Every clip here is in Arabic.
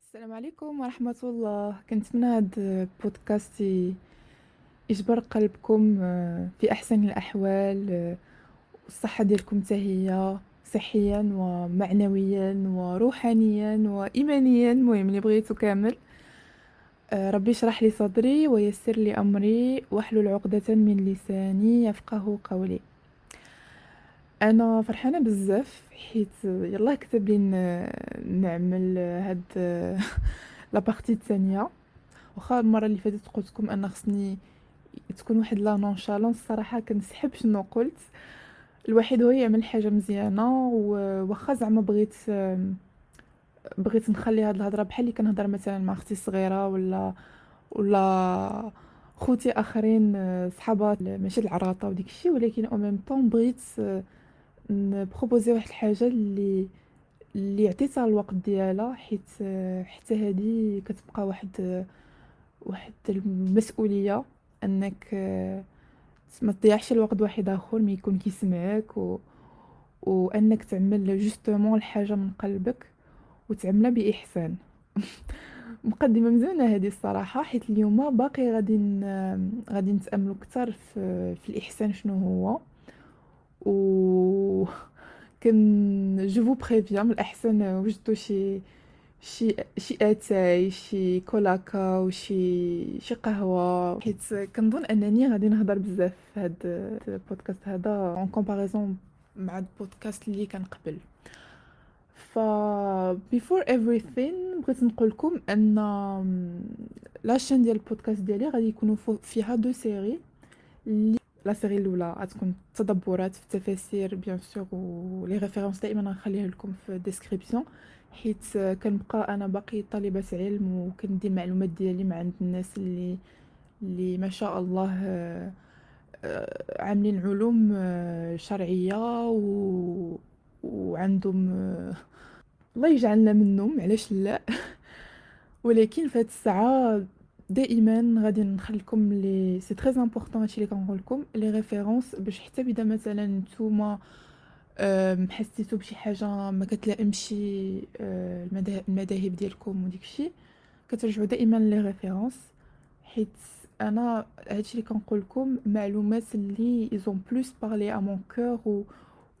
السلام عليكم ورحمة الله. كنتمنى هاد البودكاست يجبر قلبكم آه، في أحسن الأحوال آه، والصحة ديالكم هي. صحيا ومعنويا وروحانيا وإيمانيا. المهم اللي بغيتو كامل آه، ربي يشرح لي صدري ويسر لي أمري واحلل عقدة من لساني يفقه قولي. أنا فرحانة بزاف حيت يلاه كتب لي نعمل هاد لا بارتي الثانية. واخا المرة اللي فاتت قلت لكم أن خصني تكون واحد لا نونشالونس الصراحه كنسحب شنو قلت. الواحد هو يعمل حاجة مزيانة واخا زعما بغيت بغيت نخلي هاد الهضرة بحال اللي كنهضر مثلا مع أختي الصغيرة ولا ولا خوتي آخرين صحابات ماشي العراطة وديك الشيء ولكن أو ميم طون بغيت نبروبوزي واحد الحاجة اللي اللي عطيتها الوقت ديالها حيت حتى هذه كتبقى واحد واحد المسؤولية أنك ما تضيعش الوقت واحد آخر ما يكون كيسمعك و وأنك تعمل جوستومون الحاجة من قلبك وتعملها بإحسان. مقدمة مزيانة هذه الصراحة حيت اليوم باقي غادي غادي نتأملوا أكثر في, في الإحسان شنو هو. و كن je vous préviens من الأحسن وجدتو شي شي شي أتاي شي كولاكا وشي شي قهوة. حيت كنظن أنني غادي نهضر بزاف في هاد البودكاست هذا en comparaison مع البودكاست اللي كان قبل. ف before everything بغيت نقول لكم ان la chaîne ديال البودكاست ديالي غادي يكونوا فيها deux séries اللي la série الأولى غتكون تدبرات في التفاسير bien sûr و les références دائما غنخليها لكم في ال description حيت كنبقى أنا باقي طالبة علم وكندي المعلومات ديالي مع عند الناس اللي اللي ما شاء الله آه، عاملين علوم آه، شرعية و وعندهم آه، الله يجعلنا منهم علاش لا؟ ولكن في هاد الساعة دائما غادي نخليكم لي c'est très important هادشي اللي كنقول لكم les références باش حتى بدا مثلا نتوما حسيتو بشي حاجة ما كتلائمش آه، المذاهب ديالكم وديك الشيء كترجعوا دائما les références حيت أنا هادشي اللي كنقول لكم معلومات اللي ils ont plus parlé à mon cœur و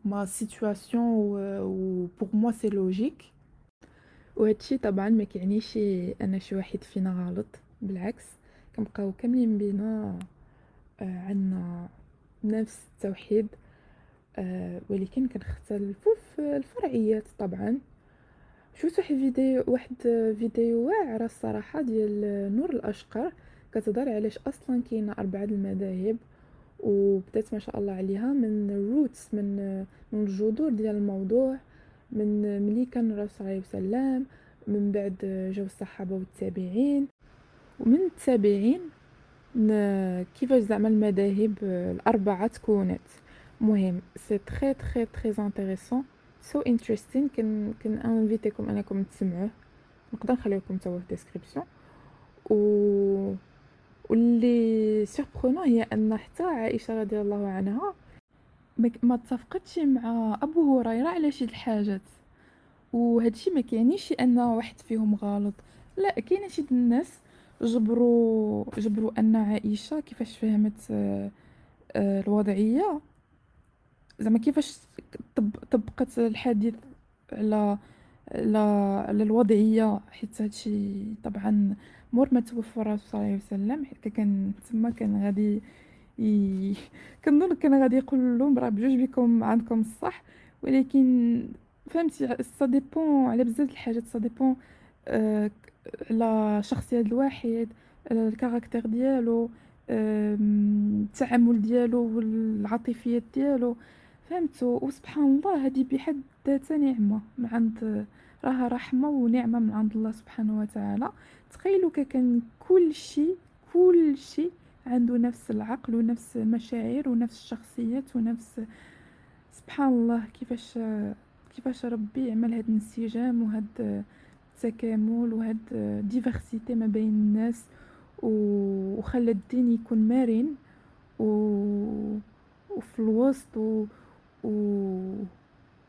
ma situation و pour moi c'est logique وهادشي طبعا ما كيعنيش ان شي واحد فينا غلط بالعكس كنبقاو كاملين بينا آه عندنا نفس التوحيد ولكن كنختلفوا في الفرعيات طبعا. شفت واحد فيديو واحد فيديو واعر الصراحة ديال نور الأشقر كتهضر علاش أصلا كاينة أربعة المذاهب وبدات ما شاء الله عليها من الروتس من من الجذور ديال الموضوع من ملي كان الرسول عليه وسلم من بعد جاو الصحابة والتابعين. ومن التابعين كيفاش زعما المذاهب الأربعة تكونت. مهم. c'est très très très intéressant so interesting كن كن inviteكم أنكم تسمعوه. نقدر نخليه لكم توا في ال description و واللي surprenant هي أن حتى عائشة رضي الله عنها ما اتفقتش مع أبو هريرة على شي الحاجات. وهادشي ما كيعنيش أن واحد فيهم غلط. لا كاين شي الناس جبروا جبروا أن عائشة كيفاش فهمت آه، الوضعية. زعما كيفاش طبقت الحديث على على على الوضعية حيت هادشي طبعا مور ما توفى الرسول صلى الله عليه وسلم حتى كان تما كان غادي ي... كنظن كان غادي يقول لهم راه بجوج بكم عندكم الصح ولكن فهمتي ça dépend على بزاف الحاجات ça dépend آه على شخصية الواحد ال caractère ديالو التعامل ديالو والعاطفيات ديالو. فهمتوا وسبحان الله هذه بحد ذاتها نعمة من عند راها رحمة ونعمة من عند الله سبحانه وتعالى. تخيلوا كان كل شيء كل شيء عنده نفس العقل ونفس المشاعر ونفس الشخصيات ونفس سبحان الله كيفاش كيفاش ربي عمل هذا الانسجام وهذا التكامل وهاد ديفرسيتي ما بين الناس وخلى الدين يكون مرن و وفي الوسط و... و...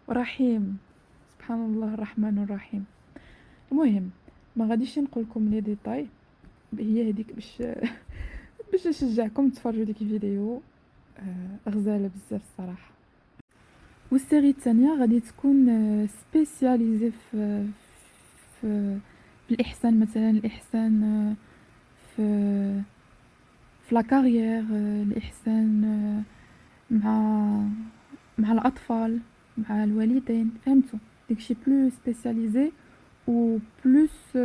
رحيم سبحان الله الرحمن الرحيم. المهم ما غاديش نقول لكم les détails. هي هذيك باش باش نشجعكم تفرجوا ديك الفيديو. آه، غزالة بزاف الصراحة. وال série الثانية غادي تكون spécialisée في في, في الاحسان مثلا الإحسان آه، في في لا آه، الإحسان مع مع الأطفال مع الوالدين فهمتوا؟ داكشي plus spécialisé و plus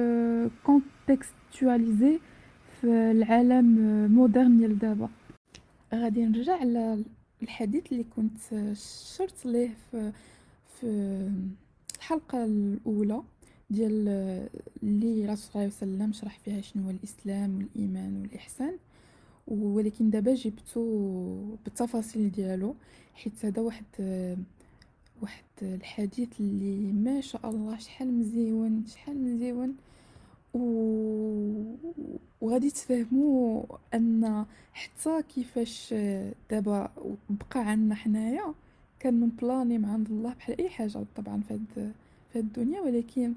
contextualisé في العالم moderne ديال دابا. غادي نرجع للحديث اللي كنت شرت ليه في في الحلقة الأولى ديال اللي رسول الله وسلم شرح فيها شنو هو الإسلام والإيمان والإحسان. ولكن دابا جبتو بالتفاصيل ديالو حيت هذا واحد واحد الحديث اللي ما شاء الله شحال مزيون شحال مزيون. و... وغادي تفهموا أن حتى كيفاش دابا بقى عندنا حنايا كان من بلاني مع عند الله بحال أي حاجة طبعا في هاد في الدنيا ولكن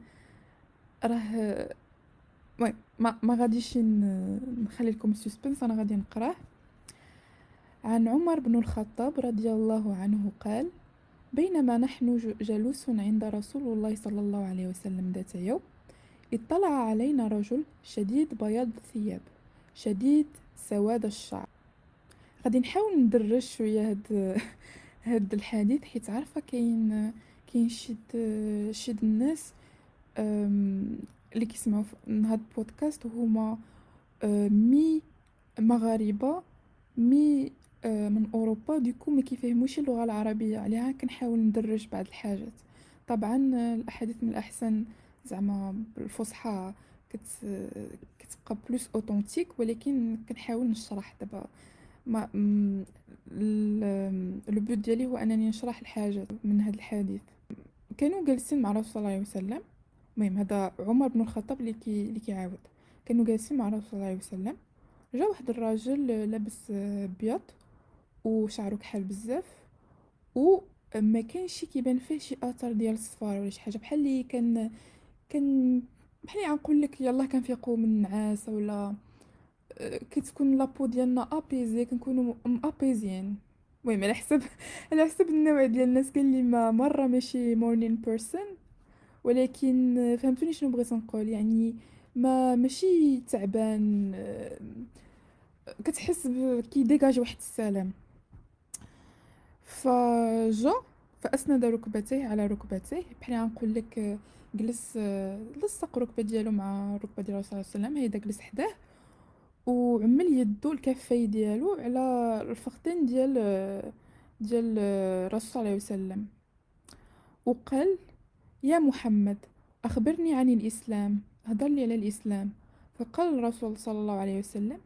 راه المهم ما ما غاديش نخلي لكم سسبنس أنا غادي نقراه عن عمر بن الخطاب رضي الله عنه قال بينما نحن جلوس عند رسول الله صلى الله عليه وسلم ذات يوم اطلع علينا رجل شديد بياض الثياب شديد سواد الشعر. غادي نحاول ندرج شوية هاد هاد الحديث حيت عارفة كاين كاين شد شد الناس اللي كيسمعوا هاد البودكاست هما مي مغاربة مي آه، من أوروبا. des cas où ما كيفهموش اللغة العربية. عليها كنحاول ندرج بعض الحاجات. طبعا الأحاديث من الأحسن زعما بالفصحى كت كتبقى plus authentique ولكن كنحاول نشرح دابا. ما لو ديالي هو أنني نشرح الحاجات من هذا الحديث. كانوا جالسين مع رسول الله عليه وسلم. المهم هذا عمر بن الخطاب اللي كي اللي كيعاود. كانوا جالسين مع رسول الله عليه وسلم. جا واحد الراجل لابس بيض وشعرو كحل بزاف و ما كانش كيبان فيه شي اثر ديال الصفار ولا شي حاجة. بحال اللي كان كان بحال اللي غنقول لك يلاه كنفيقوا من النعاس ولا آه، كتكون لابو ديالنا أبيزي كنكونوا أبيزيان. المهم على حسب على حسب النوع ديال الناس. قال لي ما مرة ماشي مورنين بيرسون ولكن فهمتوني شنو بغيت نقول. يعني ما ماشي تعبان آه، كتحس كيديجاج واحد السلام. فجا فأسند ركبتيه على ركبتيه. بحال غنقول لك جلس لصق الركبة ديالو مع الركبة ديال الرسول صلى الله عليه وسلم. هيدا جلس حداه وعمل يدو الكفاي ديالو على الفخذين ديال ديال الرسول صلى الله عليه وسلم. وقال يا محمد أخبرني عن الإسلام. لي على الإسلام. فقال الرسول صلى الله عليه وسلم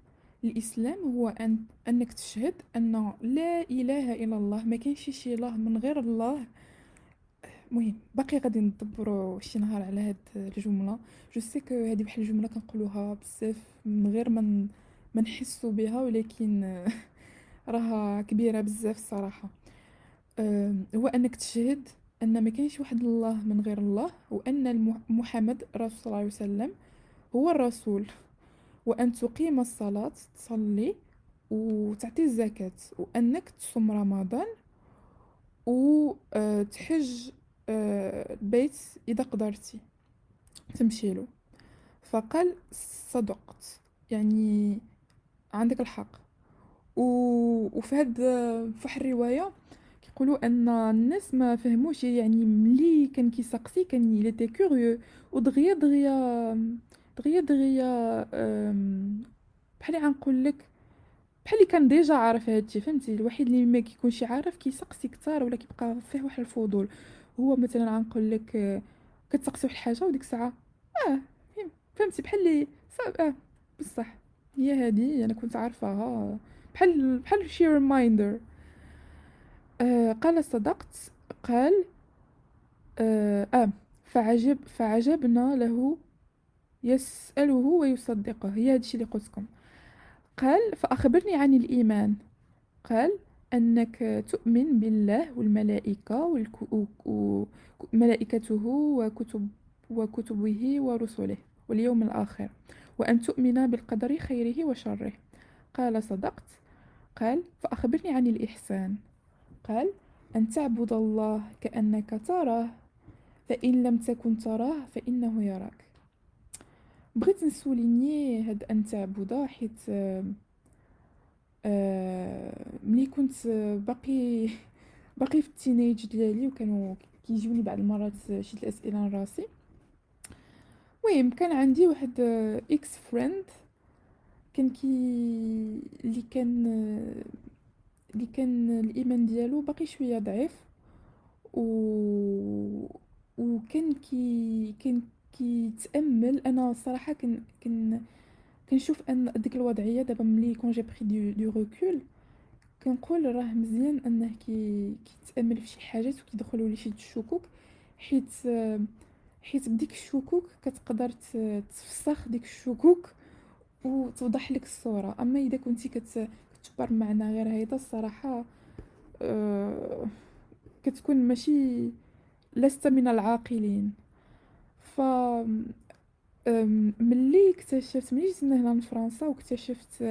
الإسلام هو أن أنك تشهد أن لا إله إلا الله. ما كاينش شي إله من غير الله. مهم باقي غادي ندبروا شي نهار على هاد الجملة. جو سي كو هذه واحد الجمله كنقولوها بزاف من غير ما ما نحسوا بها ولكن راها كبيرة بزاف الصراحة. هو أنك تشهد أن ما كاينش واحد الله من غير الله وأن محمد رسول الله عليه وسلم هو الرسول. وأن تقيم الصلاة تصلي وتعطي الزكاة. وأنك تصوم رمضان وتحج آه، البيت إذا قدرتي. تمشيلو فقال صدقت. يعني عندك الحق. وفي في واحد الرواية كيقولوا أن الناس ما فهموش يعني ملي كان كيسقسي كان يلي كوريو ودغيا دغيا دغيا دغيا بحال غنقول لك بحال كان déjà عارف هادشي فهمتي؟ الوحيد اللي ما كيكونش عارف كيسقسي كثار ولا كيبقى فيه واحد الفضول. هو مثلا غنقول لك كتسقسي واحد الحاجة وديك الساعة آه فهمتي؟ بحال اللي آه بصح. هي هادي أنا كنت عارفاها. بحال بحال شي reminder آه قال صدقت قال آه, آه فعجب فعجبنا له يسأله ويصدقه. هي هادشي اللي قلتلكم قال فأخبرني عن الإيمان. قال أنك تؤمن بالله والملائكة وملائكته وكتب وكتبه ورسله واليوم الآخر وأن تؤمن بالقدر خيره وشره. قال صدقت. قال فأخبرني عن الإحسان. قال أن تعبد الله كأنك تراه فإن لم تكن تراه فإنه يراك. بغيت نسوليني هاد أن تعبد حيت آه ملي كنت باقي باقي في ال teenage ديالي وكانوا كيجوني بعض المرات شي الاسئله لراسي المهم كان عندي واحد ex friend كان كي اللي كان اللي كان الإيمان ديالو باقي شوية ضعيف. و وكان كي كان كيتأمل أنا الصراحه كن كن كنشوف أن ديك الوضعية دابا ملي كون j'ai pris de de recul كنقول راه مزيان أنه كي كيتأمل في شي حاجات وكيدخلوا ليه شي الشكوك حيت حيت بديك الشكوك كتقدر تفسخ ديك الشكوك وتوضح لك الصورة. أما إذا كنتي كتجبر معنا غير هيدا الصراحة أه كتكون ماشي لست من العاقلين. ف ملي اكتشفت ملي جيت هنا لفرنسا واكتشفت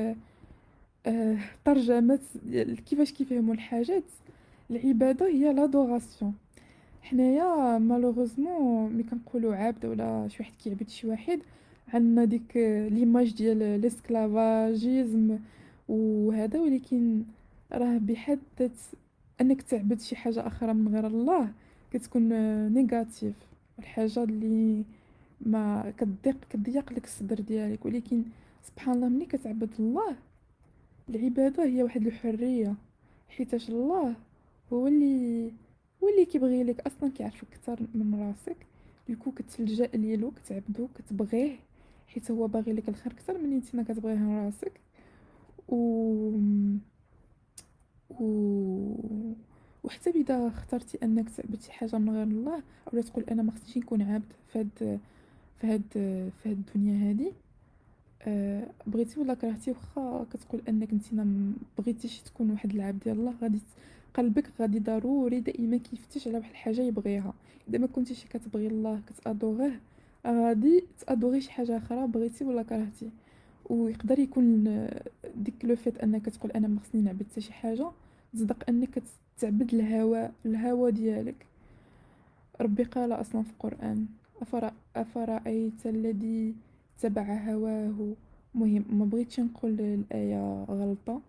أه ترجمات كيفاش كيفهموا الحاجات العبادة هي l'adoration حنايا malheureusement ملي كنقولوا عبد ولا شي واحد كيعبد شي واحد عندنا ديك l'image ديال l'esclavagisme وهذا ولكن راه بحد أنك تعبد شي حاجة أخرى من غير الله كتكون négative. الحاجة اللي ما كتضيق كتضيق لك الصدر ديالك. ولكن سبحان الله ملي كتعبد الله العبادة هي واحد الحرية. حيتاش الله هو اللي هو اللي كيبغي لك. أصلا كيعرفك أكثر من راسك. دوكو كتلجأ ليلو كتعبدو كتبغيه حيت هو باغي لك الخير أكثر من انت ما كتبغيه راسك. و و وحتى اذا اخترتي انك تعبدي حاجة من غير الله اولا تقول أنا ما خصنيش نكون عبد فهاد فهاد فهاد الدنيا هادي؟ أه بغيتي ولا كرهتي؟ واخا كتقول انك انت ما بغيتيش تكون واحد العبد ديال الله غادي قلبك غادي ضروري دائما كيفتش على واحد الحاجة يبغيها. اذا ما كنتيش كتبغي الله كتادوغيه غادي تادوغي شي حاجة أخرى بغيتي ولا كرهتي؟ ويقدر يكون ديك لو فيت انك تقول أنا ما خصني نعبد حتى شي حاجة تصدق انك تعبد الهوى الهوى ديالك. ربي قال أصلا في القرآن أفرأ أفرأيت الذي تبع هواه؟ مهم ما بغيتش نقول الآية غلطة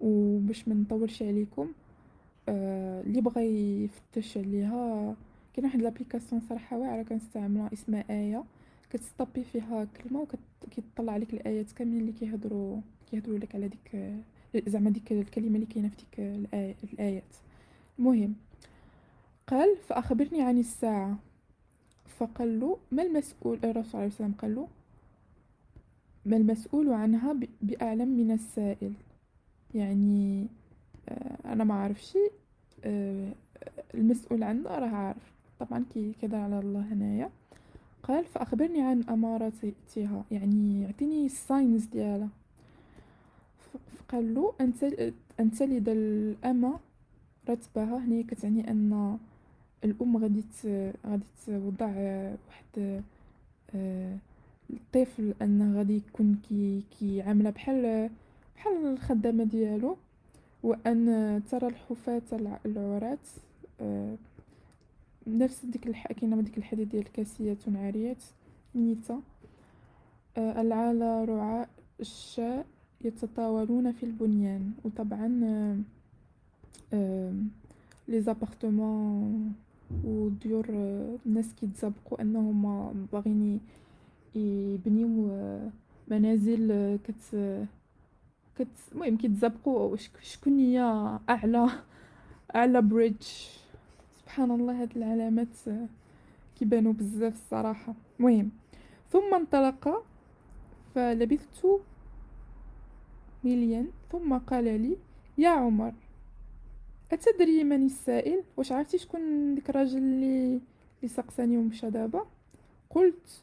وباش ما نطولش عليكم آه اللي بغى يفتش عليها كاين واحد لابليكاسيون صراحة واعرة كنستعملها اسمها آية. كتستابي فيها كلمة وكيطلع لك الآيات كاملين اللي كيهضروا كيهضروا لك على ديك زعما ديك الكلمة اللي كاينة في ديك الآيات. المهم قال فأخبرني عن الساعة. فقال له ما المسؤول الرسول عليه وسلم قال له ما المسؤول عنها بأعلم من السائل. يعني آه أنا ما عارفش آه المسؤول عنها راه عارف. طبعا كي كذا على الله هنايا. قال فأخبرني عن أماراتها. يعني اعطيني الساينز ديالها. فقال له أن تلد الأمة. رتبها هنا كتعني أن الأم غادي غادي توضع واحد الطفل أنه غادي يكون كي كي عاملة بحال بحال الخدامة ديالو. وأن ترى الحفاة العراة نفس ديك الح... كاينة ديك الحديث ديال كاسيات عاريات نيتا آه العالى رعاء الشاء يتطاولون في البنيان. وطبعا آه les appartements وديور الناس كيتسابقوا أنهم باغيين يبنيو منازل كت كت المهم كيتسابقوا شكون هي أعلى أعلى bridge سبحان الله هاد العلامات كيبانو بزاف الصراحة. مهم ثم انطلق فلبثت مليا ثم قال لي يا عمر أتدري من السائل؟ واش عرفتي شكون ديك الراجل اللي اللي سقساني ومشى دابا؟ قلت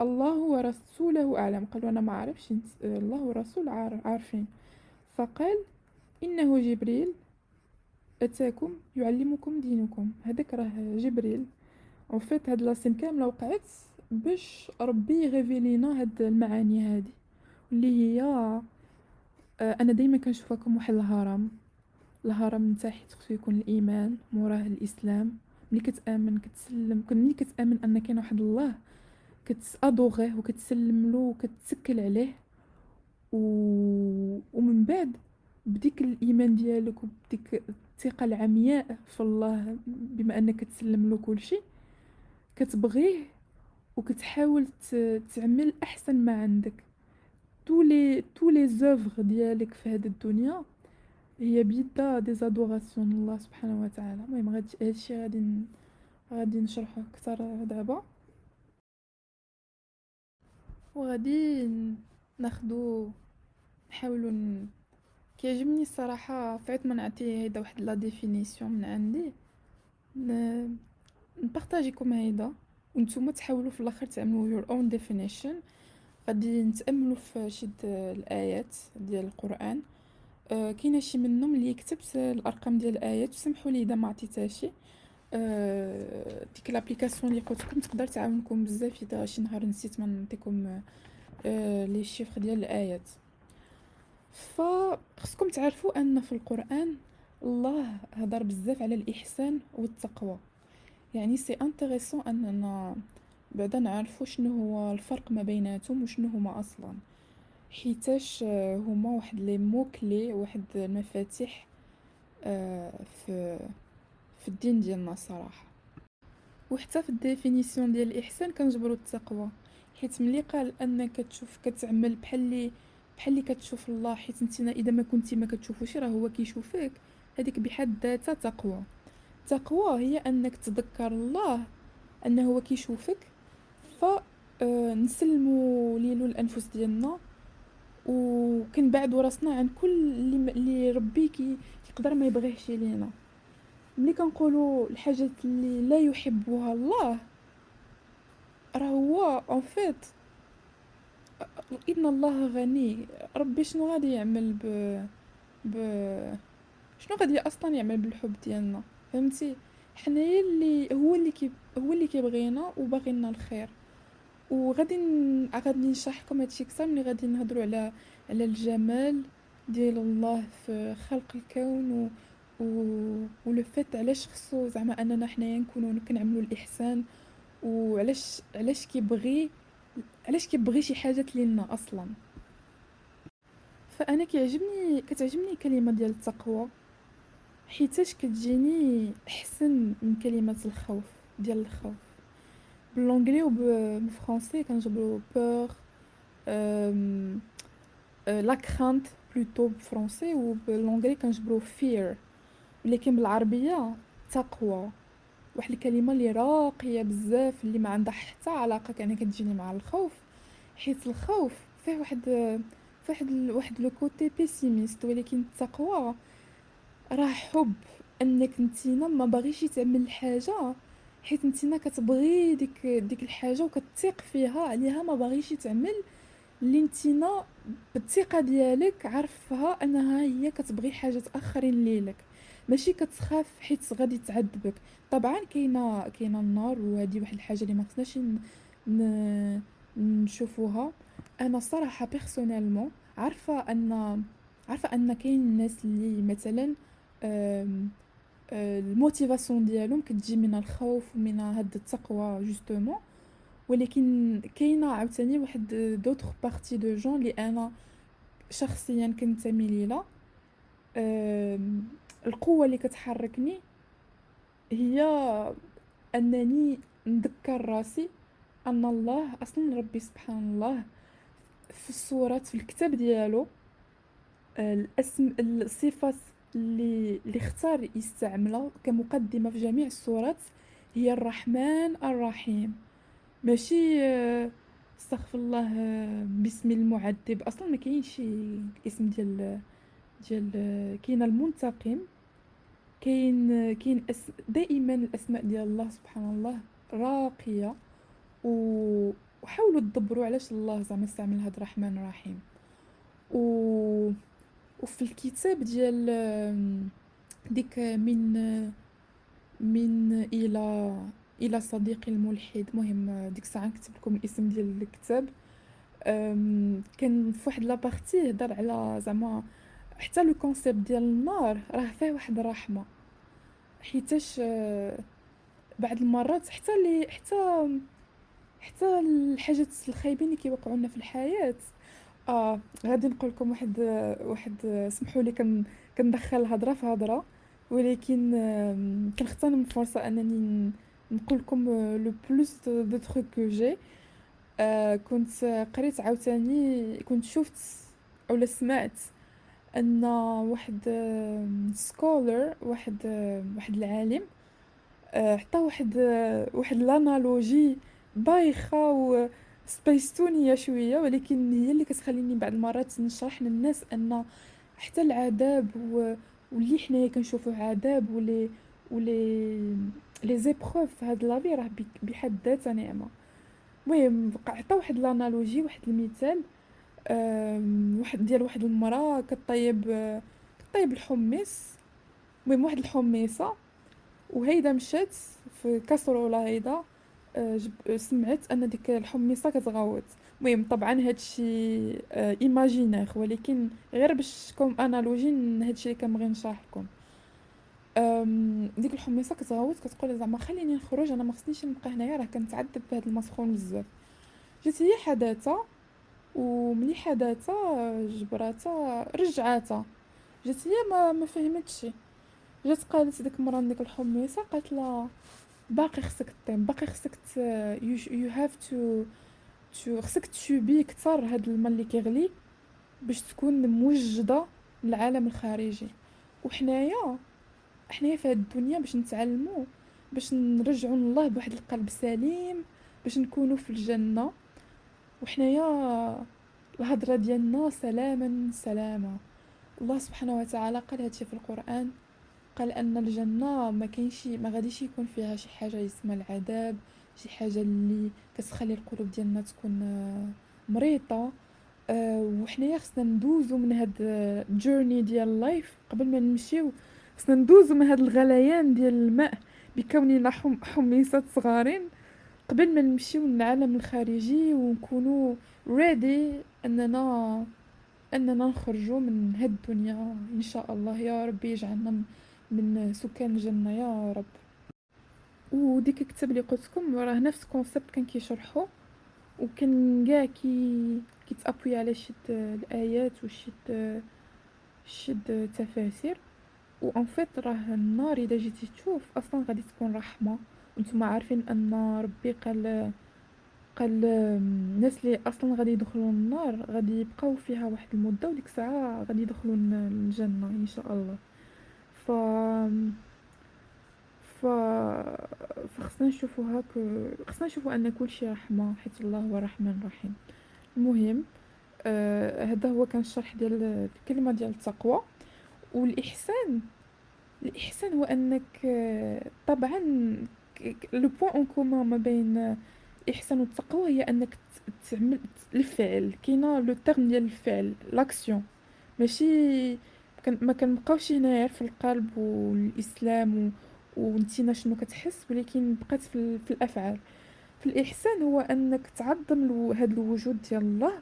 الله ورسوله أعلم. قالوا أنا ما عارفش الله ورسول عارفين. فقال إنه جبريل. أتاكم يعلمكم دينكم. هذاك راه جبريل. en fait هاد la scène كاملة وقعت باش ربي يrévéler لينا هاد المعاني هادي اللي هي آه، أنا دايما كنشوفها كم واحد الهرم. الهرم نتاعي خصو يكون الإيمان موراه الإسلام. ملي كتأمن كتسلم ملي كتأمن أن كاين واحد الله كتأدوغيه وكتسلم له وكتسكل عليه. و... ومن بعد بديك الإيمان ديالك وبديك الثقة العمياء في الله بما أنك تسلم له كل شيء كتبغيه وكتحاول تعمل أحسن ما عندك. Tous tous les œuvres ديالك في هذه الدنيا هي بيدا دي زادوراسيون الله سبحانه وتعالى. المهم غادي هادشي غادي غادي نشرحه أكثر دابا. وغادي ناخدو نحاولو ن... كيعجبني الصراحة فعت ما نعطي هيدا واحد لا ديفينيسيون من عندي. ن... ن partager كم هيدا وأنتم تحاولوا في الآخر تعملوا your own definition. غادي نتأملوا في شي الآيات ديال القرآن. آه كاينة شي منهم اللي كتبت الأرقام ديال الآيات وسمحوا لي إذا ما عطيتهاش آه ديك l'application اللي قلت لكم تقدر تعاونكم بزاف إذا شي نهار نسيت ما نعطيكم آه les chiffres ديال الآيات. فخصكم تعرفوا أن في القرآن الله هضر بزاف على الإحسان والتقوى. يعني c'est intéressant أننا بعدا نعرفوا شنو هو الفرق ما بيناتهم وشنو هما أصلا. حيتاش هما واحد les mots clés واحد المفاتيح آه، في في الدين ديالنا صراحة. وحتى في ال définition ديال الإحسان كنجبروا التقوى. حيت ملي قال أنك تشوف كتعمل بحال بحال اللي كتشوف الله حيت انت اذا ما كنتي ما كتشوفوش راه هو كيشوفك. هذيك بحد ذاتها تقوى. التقوى هي انك تذكر الله انه هو كيشوفك ف آه، ليلو الأنفس ديالنا. وكنبعدوا راسنا عن كل اللي اللي ربي كي يقدر ما يبغيهش لينا ملي كنقولوا الحاجات اللي لا يحبها الله راه هو en fait إن الله غني. ربي شنو غادي يعمل ب ب شنو غادي أصلا يعمل بالحب ديالنا؟ فهمتي؟ حنايا اللي هو اللي كي هو اللي كيبغينا وباغي لنا الخير. وغادي ن... غادي نشرح لكم هادشي أكثر ملي غادي نهضروا على على الجمال ديال الله في خلق الكون و و و le fait علاش خصو زعما أننا حنايا نكونوا كنعملوا الإحسان. وعلاش علاش كيبغي علاش كيبغي شي حاجات لينا أصلا؟ فأنا كيعجبني كتعجبني الكلمة ديال التقوى. حيتاش كتجيني أحسن من كلمه الخوف ديال الخوف. ب l'anglais وبالفرنسي كنجبرو peur la crainte plutôt بالفرنسي وب l'anglais كنجبرو fear لكن بالعربية تقوى. واحد الكلمة اللي راقية بزاف اللي ما عندها حتى علاقة كان كتجيني مع الخوف. حيت الخوف فيه واحد فيه واحد واحد le côté pessimiste ولكن التقوى راه حب أنك نتينا ما باغيش تعمل الحاجة حيت نتينا كتبغي ديك ديك الحاجة وكتثق فيها عليها ما باغيش تعمل اللي نتينا بالثقة ديالك عارفها أنها هي كتبغي حاجة اخرين ليلك. ماشي كتخاف حيت غادي تعذبك. طبعا كاينة كاينة النار وهذه واحد الحاجة اللي ما خصناش نشوفوها. أنا الصراحه personnellement عارفة ان عارفة أن كاين الناس اللي مثلا ال motivation ديالهم كتجي من الخوف ومن هاد التقوى justement. ولكن كاينة عاوتاني واحد d'autre partie de gens اللي أنا شخصيا كنتمي ليها. القوة اللي كتحركني هي أنني نذكر راسي أن الله أصلا ربي سبحان الله في الصورات في الكتاب ديالو الاسم الصفات اللي اللي اختار يستعملها كمقدمة في جميع الصورات هي الرحمن الرحيم. ماشي استغفر الله باسم المعذب. أصلا ما كاينش الاسم ديال ديال كاين المنتقم. كاين كاين. دائما الأسماء ديال الله سبحان الله راقية و وحاولوا تدبروا علاش الله زعما استعمل هاد الرحمن الرحيم و وفي الكتاب ديال ديك من من إلى إلى صديقي الملحد مهم ديك الساعة نكتب لكم الاسم ديال الكتاب كان في واحد la partie هدر على زعما حتى le concept ديال النار راه فيه واحد الرحمة. حيتاش بعض المرات حتى لي حتى حتى الحاجات الخايبين اللي كيوقعوا لنا في الحياة. آه غادي نقول لكم واحد واحد سمحوا لي كن كندخل الهضره في هضرة. ولكن كنغتنم الفرصه أنني نقول لكم le plus de trucs que j'ai كنت قريت عاوتاني كنت شفت اولا سمعت أن واحد scholar واحد واحد العالم عطى واحد واحد l'analogie بايخة و سبيستونية شوية ولكن هي اللي كتخليني بعض المرات نشرح للناس أن حتى العذاب و... واللي حنايا كنشوفوه عذاب ولي ولي لي زيبروف في هاد لافي راه بحد ذاتها نعمة. المهم عطا واحد لانالوجي واحد المثال واحد ديال واحد المراه كطيب كطيب الحمص المهم واحد الحميصة وهيدا مشات في كاسرولة هيدا. سمعت أن ديك الحميصة كتغوت المهم طبعا هادشي imaginaire ولكن غير باش comme analogie هادشي اللي كنبغي نشرح لكم ديك الحميصة كتغوت كتقول زعما خليني نخرج أنا ما خصنيش نبقى هنايا راه كنتعذب بهاد المسخون بزاف. جات هي حداتها وملي حداتها جبراتها رجعاتها. جات هي ما ما فهمتش. جات قالت ديك المرا ديك الحميصه قالت لها باقي خصك طيب باقي خصك you have to to خصك تشربي كثر هاد الماء اللي كيغلي باش تكون موجدة للعالم الخارجي. وحنايا حنايا في هاد الدنيا باش نتعلموا باش نرجعوا الله بواحد القلب سليم باش نكونوا في الجنة. وحنايا الهضرة ديالنا سلاما سلاما. الله سبحانه وتعالى قال هادشي في القرآن قال أن الجنة ما كاينش ما غاديش يكون فيها شي حاجة اسمها العذاب شي حاجة اللي كتخلي القلوب ديالنا تكون آه، مريطه أه وحنايا خصنا ندوزو من هاد الجورني ديال اللايف قبل ما نمشيو خصنا ندوزو من هاد الغليان ديال الماء بكوننا حم حميصات صغارين. قبل ما نمشيو للعالم الخارجي ونكونوا ready اننا أننا نخرجوا من هاد الدنيا. إن شاء الله يا ربي يجعلنا من سكان الجنة يا رب. وديك الكتاب اللي قلت لكم راه نفس concept كان كيشرحو. وكان كاع كي كيت appuyer على شد الآيات وشد شد تفاسير. و en fait راه النار إذا جيتي تشوف أصلا غادي تكون رحمة. وأنتم عارفين أن ربي قال قال الناس اللي أصلا غادي يدخلوا النار غادي يبقاو فيها واحد المدة وديك الساعة غادي يدخلوا الجنة إن شاء الله. ف ف فخصنا نشوفو هاك خصنا نشوفو أن كل شيء رحمة حيت الله هو الرحمن الرحيم. المهم آه هذا هو كان الشرح ديال الكلمة ديال التقوى. والإحسان الإحسان هو أنك طبعا le point en commun ما بين الاحسان والتقوى هي انك تعمل الفعل كاينة le terme ديال الفعل l'action ماشي ما كنبقاوش هنايا في القلب والاسلام ونتينا شنو كتحس ولكن بقات في, في الافعال في الاحسان هو انك تعظم هذا الوجود ديال الله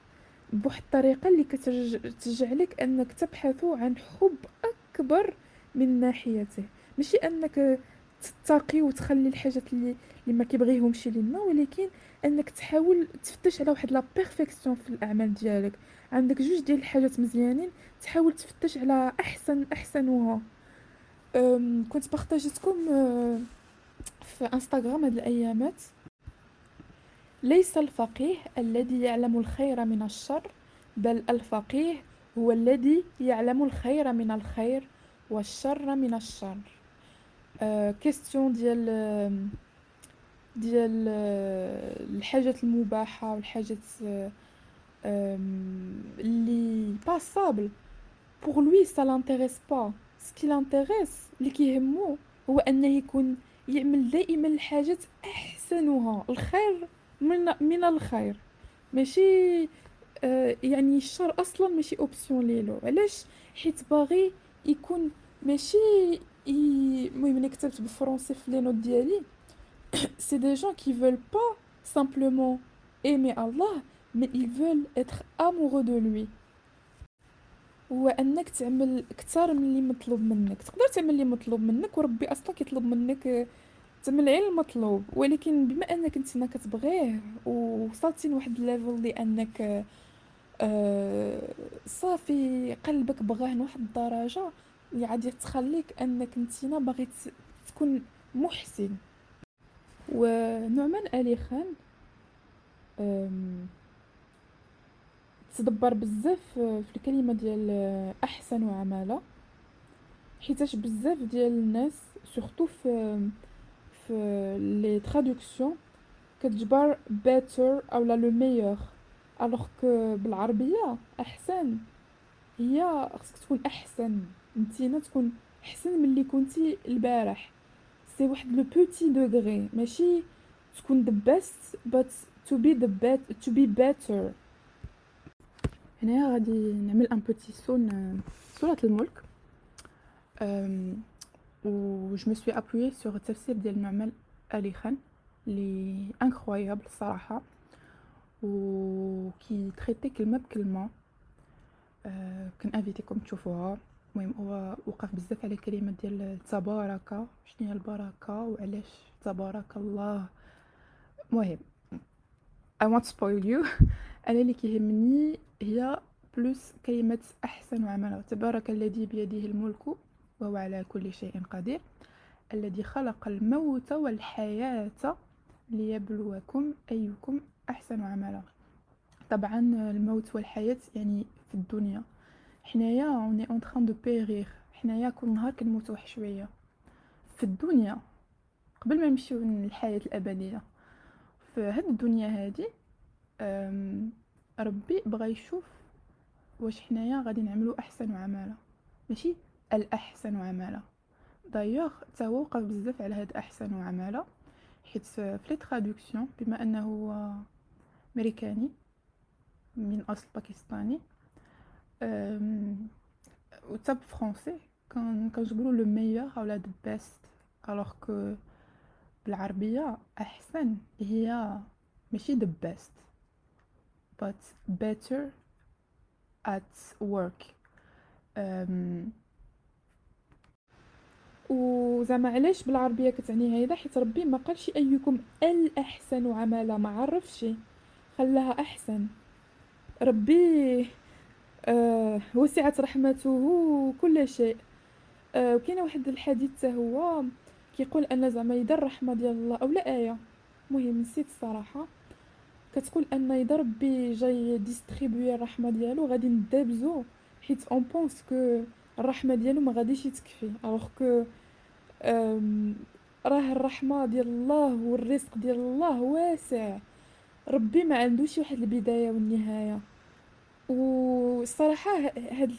بواحد الطريقة اللي كتجعلك انك تبحث عن حب اكبر من ناحيته ماشي انك تتقي وتخلي الحاجات اللي اللي ما كيبغيهمش لينا ولكن انك تحاول تفتش على واحد la perfection في الأعمال ديالك. عندك جوج ديال الحاجات مزيانين تحاول تفتش على أحسن احسنها كنت بارطاجيتكم في انستغرام هاد الأيامات. ليس الفقيه الذي يعلم الخير من الشر بل الفقيه هو الذي يعلم الخير من الخير والشر من الشر. question ديال ديال الحاجات المباحه والحاجات اللي passables pour lui ça l'intéresse pas ce qui l'intéresse اللي كيهمو هو انه يكون يعمل دائما الحاجات احسن أحسنها الخير من من الخير ماشي يعني الشر أصلا ماشي option ليلو علاش حيت باغي يكون ماشي المهم أنا كتبت بالفرنسي في les notes ديالي c'est des gens qui veulent pas simplement aimer الله mais ils veulent être amoureux de lui. هو انك تعمل أكثر من اللي مطلوب منك تقدر تعمل اللي مطلوب منك وربي أصلا كيطلب منك تعمل غير المطلوب ولكن بما انك انت ما كتبغيه ووصلتي لواحد الليفل لانك آه صافي قلبك بغاه لواحد الدرجه اللي غادي تخليك انك انت باغي تكون محسن. ونعمان الي خان تدبر بزاف في الكلمة ديال أحسن عماله حيتاش بزاف ديال الناس surtout في في les traductions كتجبر better أولا le meilleur alors que بالعربية أحسن. هي خصك تكون أحسن. نتينا تكون احسن من اللي كنتي البارح. c'est واحد le petit degré ماشي تكون the best but to be the bet to be better. هنايا غادي نعمل un petit zoom سورة الملك. و je me suis appuyée sur التفسير ديال نعمان علي خان il est incroyable الصراحه و كي traiter كلمة بكلمة. أه كان inviter كم تشوفوها. المهم هو وقف بزاف على كلمة ديال تبارك. شنو هي البركة وعلاش تبارك الله؟ المهم I won't spoil you. أنا اللي كيهمني هي plus كلمة أحسن عمل تبارك الذي بيده الملك وهو على كل شيء قدير. الذي خلق الموت والحياة ليبلوكم أيكم أحسن عملا. طبعا الموت والحياة يعني في الدنيا. حنايا on est en train de périr حنايا كل نهار كنموت واحد شوية. في الدنيا قبل ما نمشيو للحياة الأبدية. في هاد الدنيا هادي ربي بغى يشوف واش حنايا غادي نعملو أحسن عملا. ماشي الأحسن عملا. دايوغ تا هو وقف بزاف على هاد أحسن عملا حيت في les traductions بما أنه هو أمريكاني من أصل باكستاني و تا بفرونسي كان كنجبرو le meilleur اولا the best alors que بالعربية أحسن هي ماشي the best but better at work. Um, وزعما علاش بالعربية كتعني هيدا؟ حيت ربي ما قالش أيكم الأحسن عملا ما عرفش خلاها أحسن. ربي آه وسعت رحمته كل شيء. آه وكاين واحد الحديث هو كيقول أن زعما يدار الرحمه ديال الله أو لا آية. مهم نسيت الصراحة. كتقول أن يدار ربي جاي distribuer الرحمة ديالو غادي ندابزو حيت on pense que الرحمة ديالو ما غاديش يتكفي. alors que راه الرحمة ديال الله والرزق ديال الله واسع. ربي ما عندوش واحد البداية والنهاية. والصراحه هاد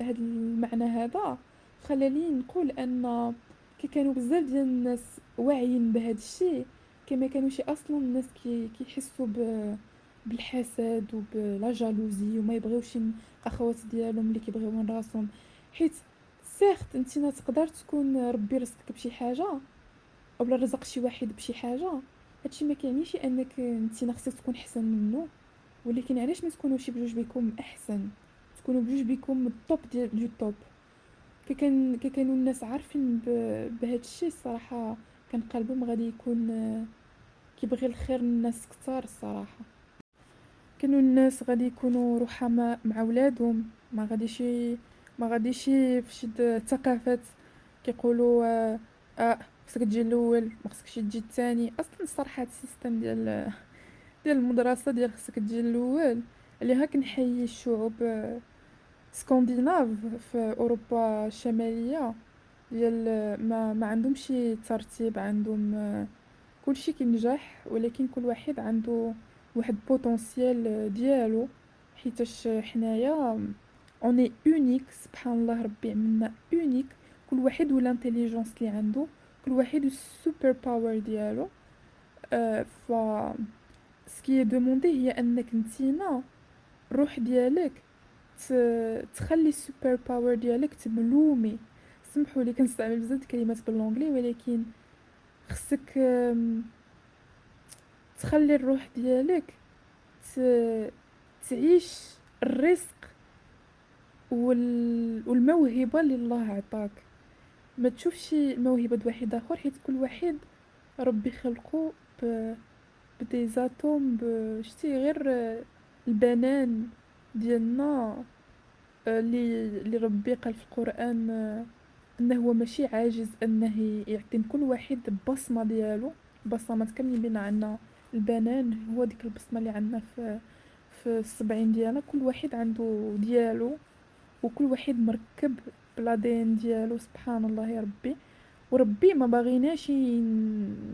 هاد المعنى هذا خلاني نقول أن كي كانوا بزاف ديال الناس واعيين بهذا الشيء كما كانوا شي أصلا الناس كي كيحسوا بالحسد وبلا جالوزي وما يبغيوش الأخوات ديالهم اللي كيبغيو راسهم. حيت سيغت نتينا تقدر تكون ربي رزقك بشي حاجة اولا رزق شي واحد بشي حاجة هادشي ما كيعنيش أنك نتينا خصك تكون احسن منه. ولكن علاش ما تكونوش بجوج بكم أحسن؟ تكونوا بجوج بكم ال top ديال du top كي كان كي كانوا الناس عارفين بهذا الشيء الصراحة كان قلبهم غادي يكون كيبغي الخير للناس كثار الصراحة. كانوا الناس غادي يكونوا رحماء مع ولادهم ما غاديش ما غاديش في شي ثقافات كيقولوا آه, آه خصك تجي الأول ما خصكش تجي الثاني. أصلا الصراحة ال système ديال ديال المدرسة ديال خصك تجي الأول. اللي هاك نحيي الشعوب scandinaves في أوروبا الشمالية. ديال ما ما عندهمش ترتيب عندهم كلشي كينجح ولكن كل واحد عنده واحد potentiel ديالو. حيتاش حنايا اوني اونيك سبحان الله ربي عملنا uniques كل واحد وال intelligence اللي عنده كل واحد ال super power ديالو. آه، ف ce qui est demandé هي انك نتينا الروح ديالك تخلي ال super power ديالك ت bloomer سمحوا لي كنستعمل بزاف الكلمات ب l'anglais ولكن خصك تخلي الروح ديالك تعيش الرزق والموهبة اللي الله عطاك ما تشوفش الموهبة واحد اخر حيت كل واحد ربي خلقو ب بدي زاتوم بشتي غير البنان ديالنا اللي اللي ربي قال في القرآن إنه هو ماشي عاجز إنه يعطي كل واحد البصمه ديالو. بصمات كاملين عندنا البنان هو ديك البصمة اللي عندنا في في الصبعين ديالنا. كل واحد عنده ديالو. وكل واحد مركب ب l'ADN ديالو. سبحان الله يا ربي. وربي ما باغيناش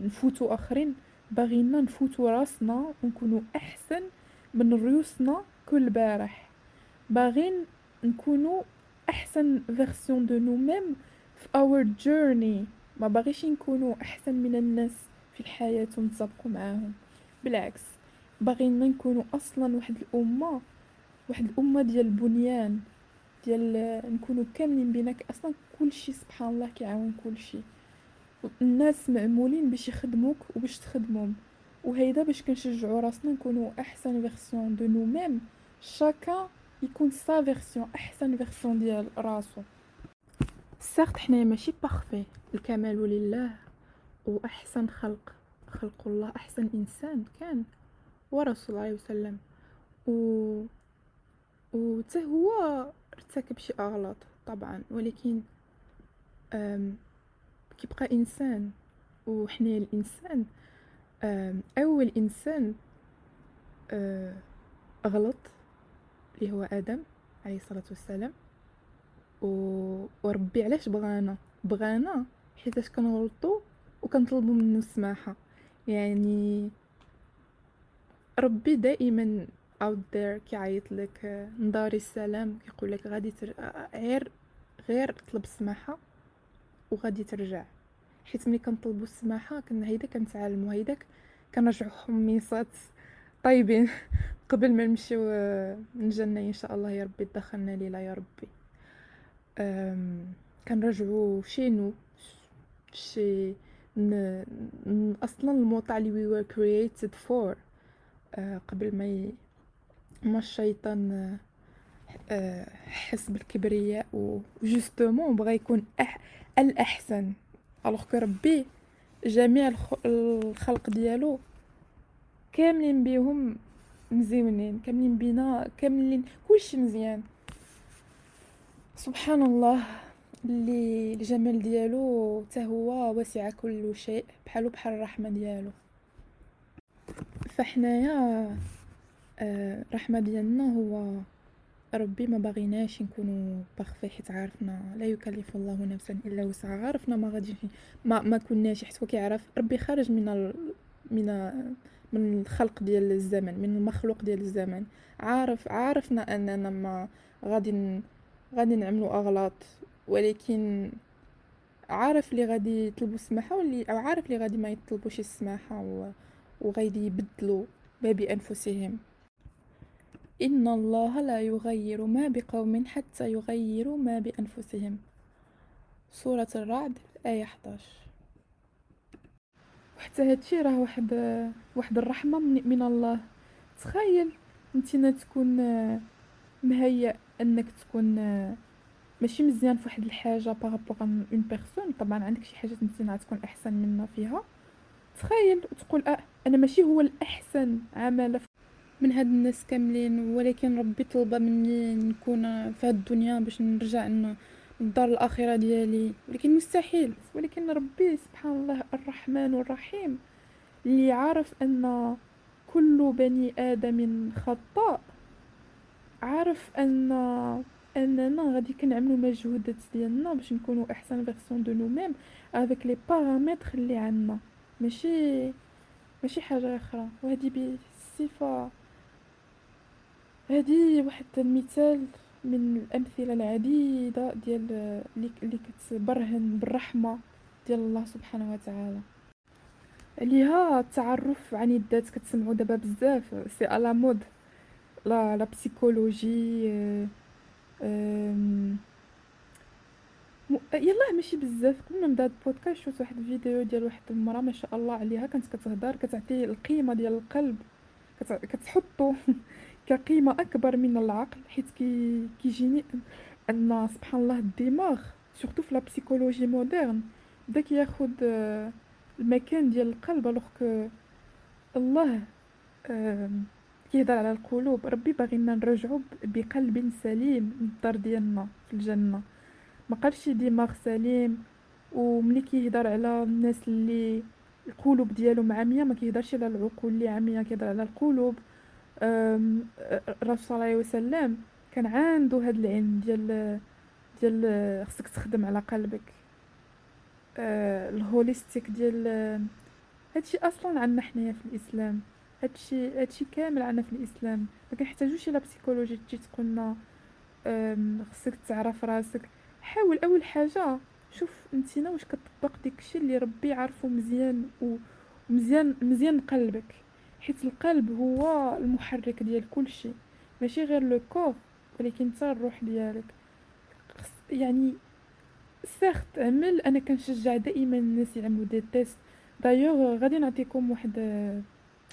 نفوتو آخرين. باغينا نفوتو راسنا ونكونو أحسن من ريوسنا كل بارح. باغين نكونو أحسن version de nous-mêmes في our journey ما باغيش نكونو أحسن من الناس في الحياة ونتسابقوا معاهم. بالعكس باغينا نكونو أصلا واحد الأمة واحد الأمة ديال البنيان ديال نكونو كاملين بينك. أصلا كلشي سبحان الله كيعاون كلشي. الناس معمولين باش يخدموك وباش تخدمهم. وهيدا باش كنشجعوا راسنا نكونوا أحسن version de nous-mêmes chacun يكون sa version أحسن version ديال راسو. certes حنايا ماشي parfaits الكمال لله وأحسن خلق. خلق الله أحسن إنسان كان. ورسول الله عليه وسلم. و و هو ارتكب شي أغلاط طبعا. ولكن كيبقى إنسان وحنا الإنسان أول إنسان آه، غلط اللي هو آدم عليه الصلاة والسلام. وربي علاش بغانا؟ بغانا حيتاش كنغلطو وكنطلبوا منه السماحة. يعني ربي دائما اوت ذير كيعيط لك نضاري السلام كيقول لك غادي تر... غير غير طلب السماحة. وغادي ترجع. حيت ملي كنطلبوا السماحة كنا هيدا كنتعلموا هيداك كنرجعوا حميصات طيبين قبل ما نمشيو الجنة إن شاء الله يا ربي دخلنا ليلة يا ربي. كنرجعوا شينو شي ن... أصلا الموطع اللي وي were created for. آه، قبل ما ي... ما الشيطان آه، حس بالكبرياء وجوستومون بغى يكون أح... الأحسن. الوغ كو ربي جميع الخلق ديالو كاملين بيهم مزيونين كاملين بينا كاملين كلشي مزيان. سبحان الله اللي الجمال ديالو حتى هو واسع كل شيء بحالو بحال الرحمة ديالو. فحنايا الرحمة آه، ديالنا هو ربي ما باغيناش نكونوا بارفي حيت عارفنا لا يكلف الله نفسا إلا وسعها عرفنا ما غاديش ما ما كناش حيت هو كيعرف ربي خارج من ال... من من الخلق ديال الزمن من المخلوق ديال الزمن عارف عارفنا أننا ما غادي. غادي نعملوا أغلاط ولكن عارف اللي غادي يطلبوا السماحة واللي أو عارف اللي غادي ما يطلبوش السماحة و... وغادي يبدلوا ما بانفسهم إن الله لا يغير ما بقوم حتى يغيروا ما بأنفسهم. سورة الرعد آية 11 وحتى هادشي راه واحد واحد الرحمة من, الله. تخيل نتينا تكون مهيأ أنك تكون ماشي مزيان في واحد الحاجة par rapport à une personne طبعا عندك شي حاجات نتينا تكون أحسن منا فيها. تخيل وتقول آه أنا ماشي هو الأحسن عمل من هاد الناس كاملين ولكن ربي طلب مني نكون في هاد الدنيا باش نرجع للدار الآخرة ديالي. ولكن مستحيل. ولكن ربي سبحان الله الرحمن الرحيم اللي عارف أن كل بني آدم خطاء عارف ان أننا غادي كنعملو مجهودات ديالنا باش نكونوا أحسن version de nous-mêmes avec les paramètres اللي عندنا. ماشي ماشي حاجة أخرى. وهذه بصفة هذه واحد المثال من الأمثلة العديدة ديال اللي كتبرهن بالرحمة ديال الله سبحانه وتعالى. عليها التعرف عن الذات كتسمعوا دابا بزاف. c'est à la mode. la la psychologie أم... م... يلاه ماشي بزاف. قبل ما نبدا البودكاست شفت واحد الفيديو ديال واحد المرأة ما شاء الله عليها كانت كتهضر كتعطي القيمة ديال القلب كت... كتحطو كقيمة أكبر من العقل حيت كي كيجيني أن سبحان الله الدماغ surtout في la psychologie moderne بدا كياخد المكان ديال القلب alors الله كيهضر على القلوب. ربي باغينا نرجعو بقلب سليم للدار ديالنا في الجنة. ما قالش دماغ سليم وملي كيهضر على الناس اللي القلوب ديالهم عامية ما كيهضرش على العقول اللي عامية كيهضر على القلوب. الرسول صلى الله عليه وسلم كان عنده هذا العلم ديال ديال خصك تخدم على قلبك. آه الهوليستيك ديال هادشي أصلا عندنا حنايا في الإسلام. هادشي هادشي كامل عندنا في الإسلام. ما كنحتاجوش إلى بسيكولوجي تجي تقولنا خصك تعرف راسك. حاول أول حاجة شوف أنتينا واش كتطبق داكشي اللي ربي عارفو مزيان ومزيان مزيان قلبك. حيت القلب هو المحرك ديال كل شيء ماشي غير لو كور ولكن حتى الروح ديالك. يعني certes عمل أنا كنشجع دائما الناس يعملوا دي تيست. دايوغ غادي نعطيكم واحد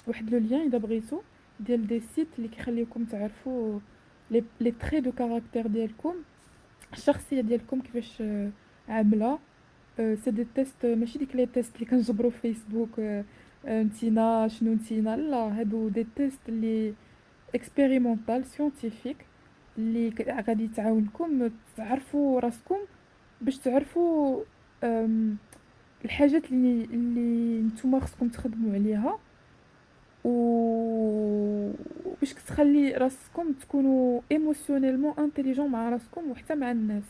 واحد le lien إذا بغيتو ديال des sites اللي كيخليكم تعرفوا les traits de caractère ديالكم الشخصية ديالكم كيفاش عاملة. c'est des tests ماشي ديك les tests اللي كنجبروا في فيسبوك نتينا شنو نتينا لا هادو des tests اللي expérimental scientifique اللي غادي تعاونكم تعرفوا راسكم باش تعرفوا الحاجات اللي اللي نتوما خصكم تخدموا عليها و باش تخلي راسكم تكونوا émotionnellement intelligents مع راسكم وحتى مع الناس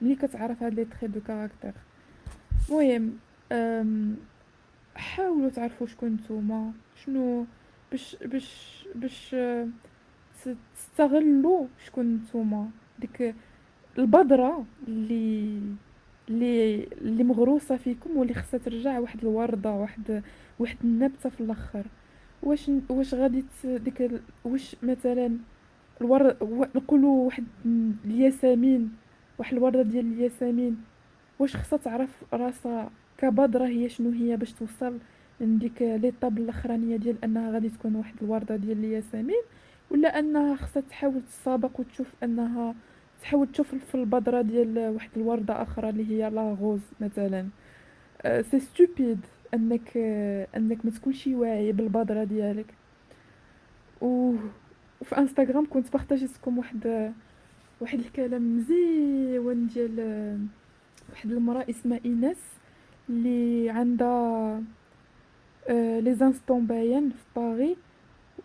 ملي كتعرف هاد les traits de caractère المهم حاولوا تعرفوا شكون نتوما شنو باش باش باش تستغلوا شكون نتوما. ديك البذره اللي اللي اللي مغروسة فيكم واللي خصها ترجع واحد الوردة واحد واحد النبتة في الأخر. واش واش غادي ديك واش مثلا الورد نقولوا واحد الياسمين واحد الوردة ديال الياسمين واش خصها تعرف راسها كبذره هي شنو هي باش توصل لديك l'étape الأخرانية ديال أنها غادي تكون واحد الوردة ديال الياسمين ولا أنها خصها تحاول تسابق وتشوف أنها تحاول تشوف في البذره ديال واحد الوردة أخرى اللي هي la rose مثلا. c'est stupide أنك أنك ما تكونش واعي بالبذره ديالك. و وفي إنستغرام كنت partagit لكم واحد واحد الكلام مزيون ديال واحد المرأة اسمها إيناس. اللي عندها les instants bien في باري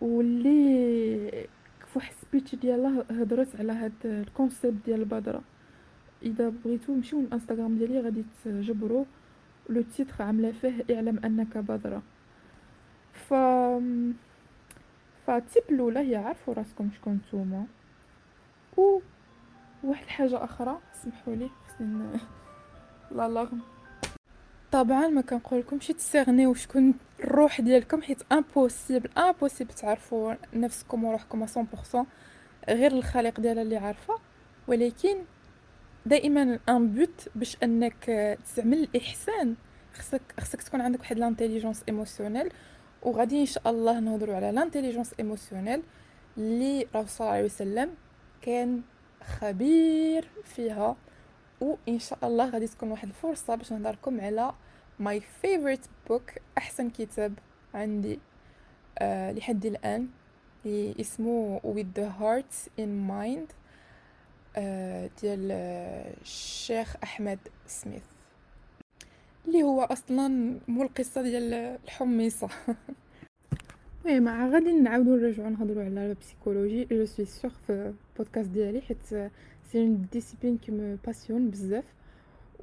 واللي فواحد speech ديالها هضرت على هاد ال concept ديال البذره إذا بغيتو نمشيو للانستغرام ديالي غادي تجبروا le titre عاملة فيه اعلم أنك بذره ف فال tip الأولى هي عرفوا راسكم شكون نتوما. و واحد الحاجة أخرى سمحوا لي خصني la larme طبعا ما كنقولكمش تسينيو شكون الروح ديالكم حيت impossible impossible تعرفوا نفسكم وروحكم 100% غير الخالق ديالها اللي عارفة. ولكن دائما un but باش أنك تعمل الإحسان. خصك خصك تكون عندك واحد l'intelligence émotionnelle وغادي إن شاء الله نهضروا على l'intelligence émotionnelle اللي الرسول صلى الله عليه وسلم كان خبير فيها. وان شاء الله غادي تكون واحد الفرصة باش نهضر لكم على my favorite book أحسن كتاب عندي آه لحد الآن اسمه with the heart in mind آه ديال الشيخ أحمد سميث اللي هو أصلا مول القصة ديال الحميصة. المهم غادي نعاودو نرجعو نهضرو على ال psychologie je suis sûre في البودكاست ديالي حيت c'est une discipline qui me passionne بزاف.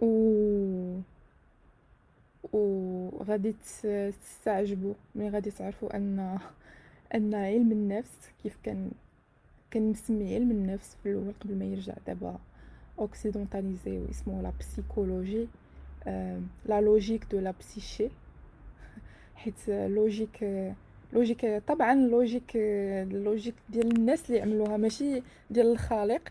و وغادي تستعجبوا ملي غادي تعرفوا أن أن علم النفس كيف كان كان مسمي علم النفس في الأول قبل ما يرجع دابا occidentalisé واسمه la psychologie لا لوجيك دو لا بسيشي حيت لوجيك لوجيك طبعا لوجيك لوجيك ديال الناس اللي عملوها ماشي ديال الخالق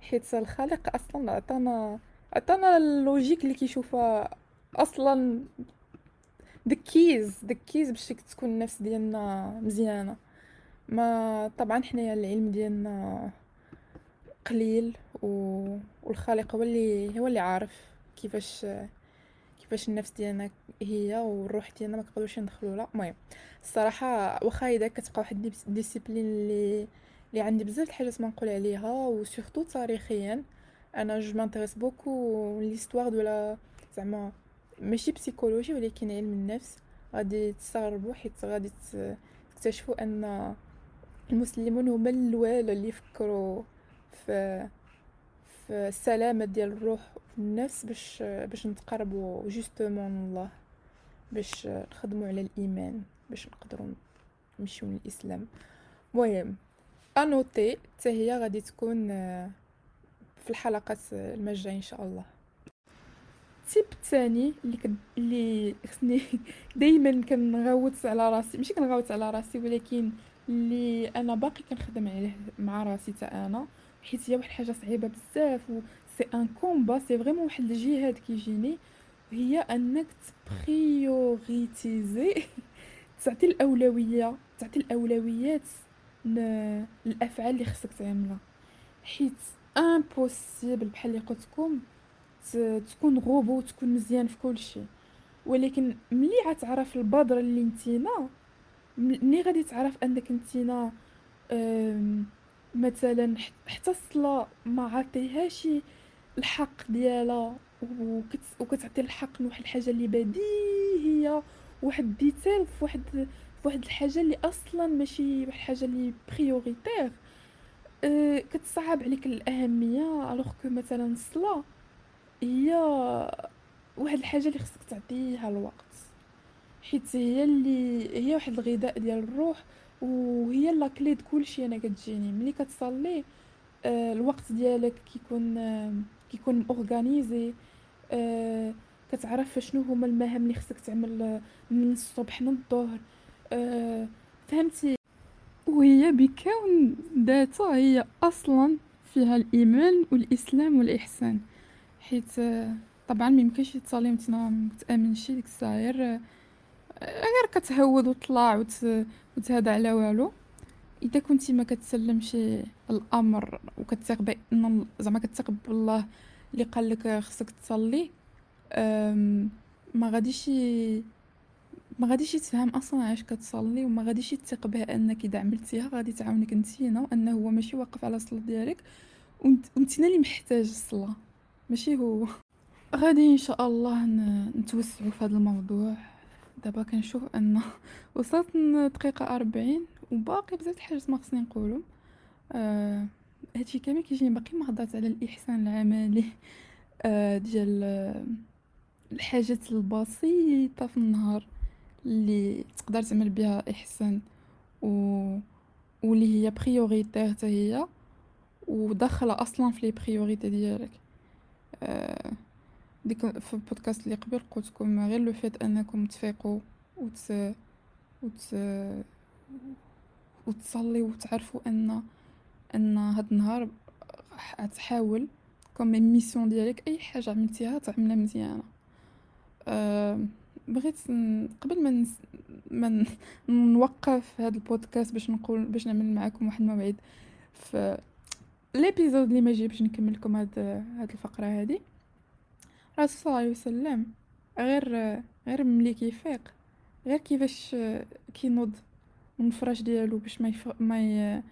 حيت الخالق أصلا عطانا عطانا اللوجيك اللي كيشوفها أصلا دكيز دكيز باش تكون النفس ديالنا مزيانة. ما طبعا حنايا العلم ديالنا قليل و... والخالق هو اللي هو اللي عارف كيفاش كيفاش النفس ديالنا هي والروح ديالنا ما كنقدروش ندخلوا لها المهم الصراحة واخا إذا كتبقى واحد ال discipline اللي اللي عندي بزاف الحاجات ما نقول عليها و surtout تاريخيا أنا je m'intéresse beaucoup l'histoire de la زعما ماشي psychologie ولكن علم النفس. غادي تستغربوا حيت غادي تكتشفوا أن المسلمون هما الأول اللي يفكروا في في السلامة ديال الروح والنفس باش باش نتقربوا justement لله باش نخدموا على الإيمان باش نقدروا نمشيو للإسلام. المهم une autre حتى هي غادي تكون في الحلقات المجايه إن شاء الله. ال tip الثاني اللي كد... اللي خصني دائما كنغوت على راسي ماشي كنغوت على راسي ولكن اللي أنا باقي كنخدم عليه مع راسي حتى أنا حيت هي واحد الحاجة صعيبة بزاف c'est un combat c'est vraiment واحد الجهاد كيجيني هي انك ت prioritiser تعطي الاولويه تعطي الاولويات للافعال اللي خصك تعملها حيت impossible بحال اللي قلت لكم تكون غوبو وتكون مزيان في كل شيء ولكن ملي غتعرف البذره اللي نتينا ملي غادي تعرف انك نتينا مثلا حتى الصلاه ما عطيهاش الحق ديالها وكت وكتعطي الحق لواحد الحاجة اللي بديهية واحد détail في واحد في واحد الحاجة اللي أصلا ماشي واحد الحاجة اللي prioritaire أه كتصعب عليك الأهمية الوغ كو مثلا الصلاه هي واحد الحاجة اللي خصك تعطيها الوقت. حيت هي اللي هي واحد الغذاء ديال الروح وهي لا كلي كلشي أنا كتجيني. ملي كتصلي آه الوقت ديالك كيكون آه كيكون اورغانيزي آه كتعرف شنو هما المهام اللي خصك تعمل من الصبح للظهر آه فهمتي؟ وهي بكون ذاتها هي أصلا فيها الإيمان والإسلام والإحسان. حيت طبعا ما يمكنش تصلي وانت متامنشي ديك الساعة غير غير كتهود وطلع وت... وتهدى على والو. إذا كنتي ما كتسلمش الأمر وكتثق بأن زعما كتثق بالله اللي قال لك خصك تصلي ما غاديش ما غاديش تفهم أصلا علاش كتصلي وما غاديش تثق بها أنك إذا عملتيها غادي تعاونك نتينا وأنه هو ماشي واقف على الصلاة ديالك وانت اللي محتاج الصلاة ماشي هو. غادي إن شاء الله نتوسعوا في هذا الموضوع. دابا كنشوف أن وصلت دقيقة أربعين. وباقي بزاف الحاجات ما خصني نقولهم آه هادشي كامل كيجيني باقي ما هضرت على الإحسان العملي آه ديال الحاجات البسيطة في النهار اللي تقدر تعمل بها إحسان و واللي هي prioritaire حتى هي وداخلة أصلا في les priorités ديالك. آه ديك في البودكاست اللي قبل قلت لكم غير le fait أنكم تفيقوا وت وت وتصلي وتعرفوا ان أن هاد النهار غتحاول comme mission ديالك أي حاجة عملتيها تعملها مزيانة. أه بغيت قبل ما نس... ما نوقف هذا البودكاست باش نقول باش نعمل معكم واحد الموعد في l'épisode اللي ما باش نكمل لكم هاد هاد الفقرة هذه الرسول صلى الله عليه وسلم غير غير ملي كيفيق غير كيفاش كينوض. من الفراش ديالو باش ما يف... ما ي...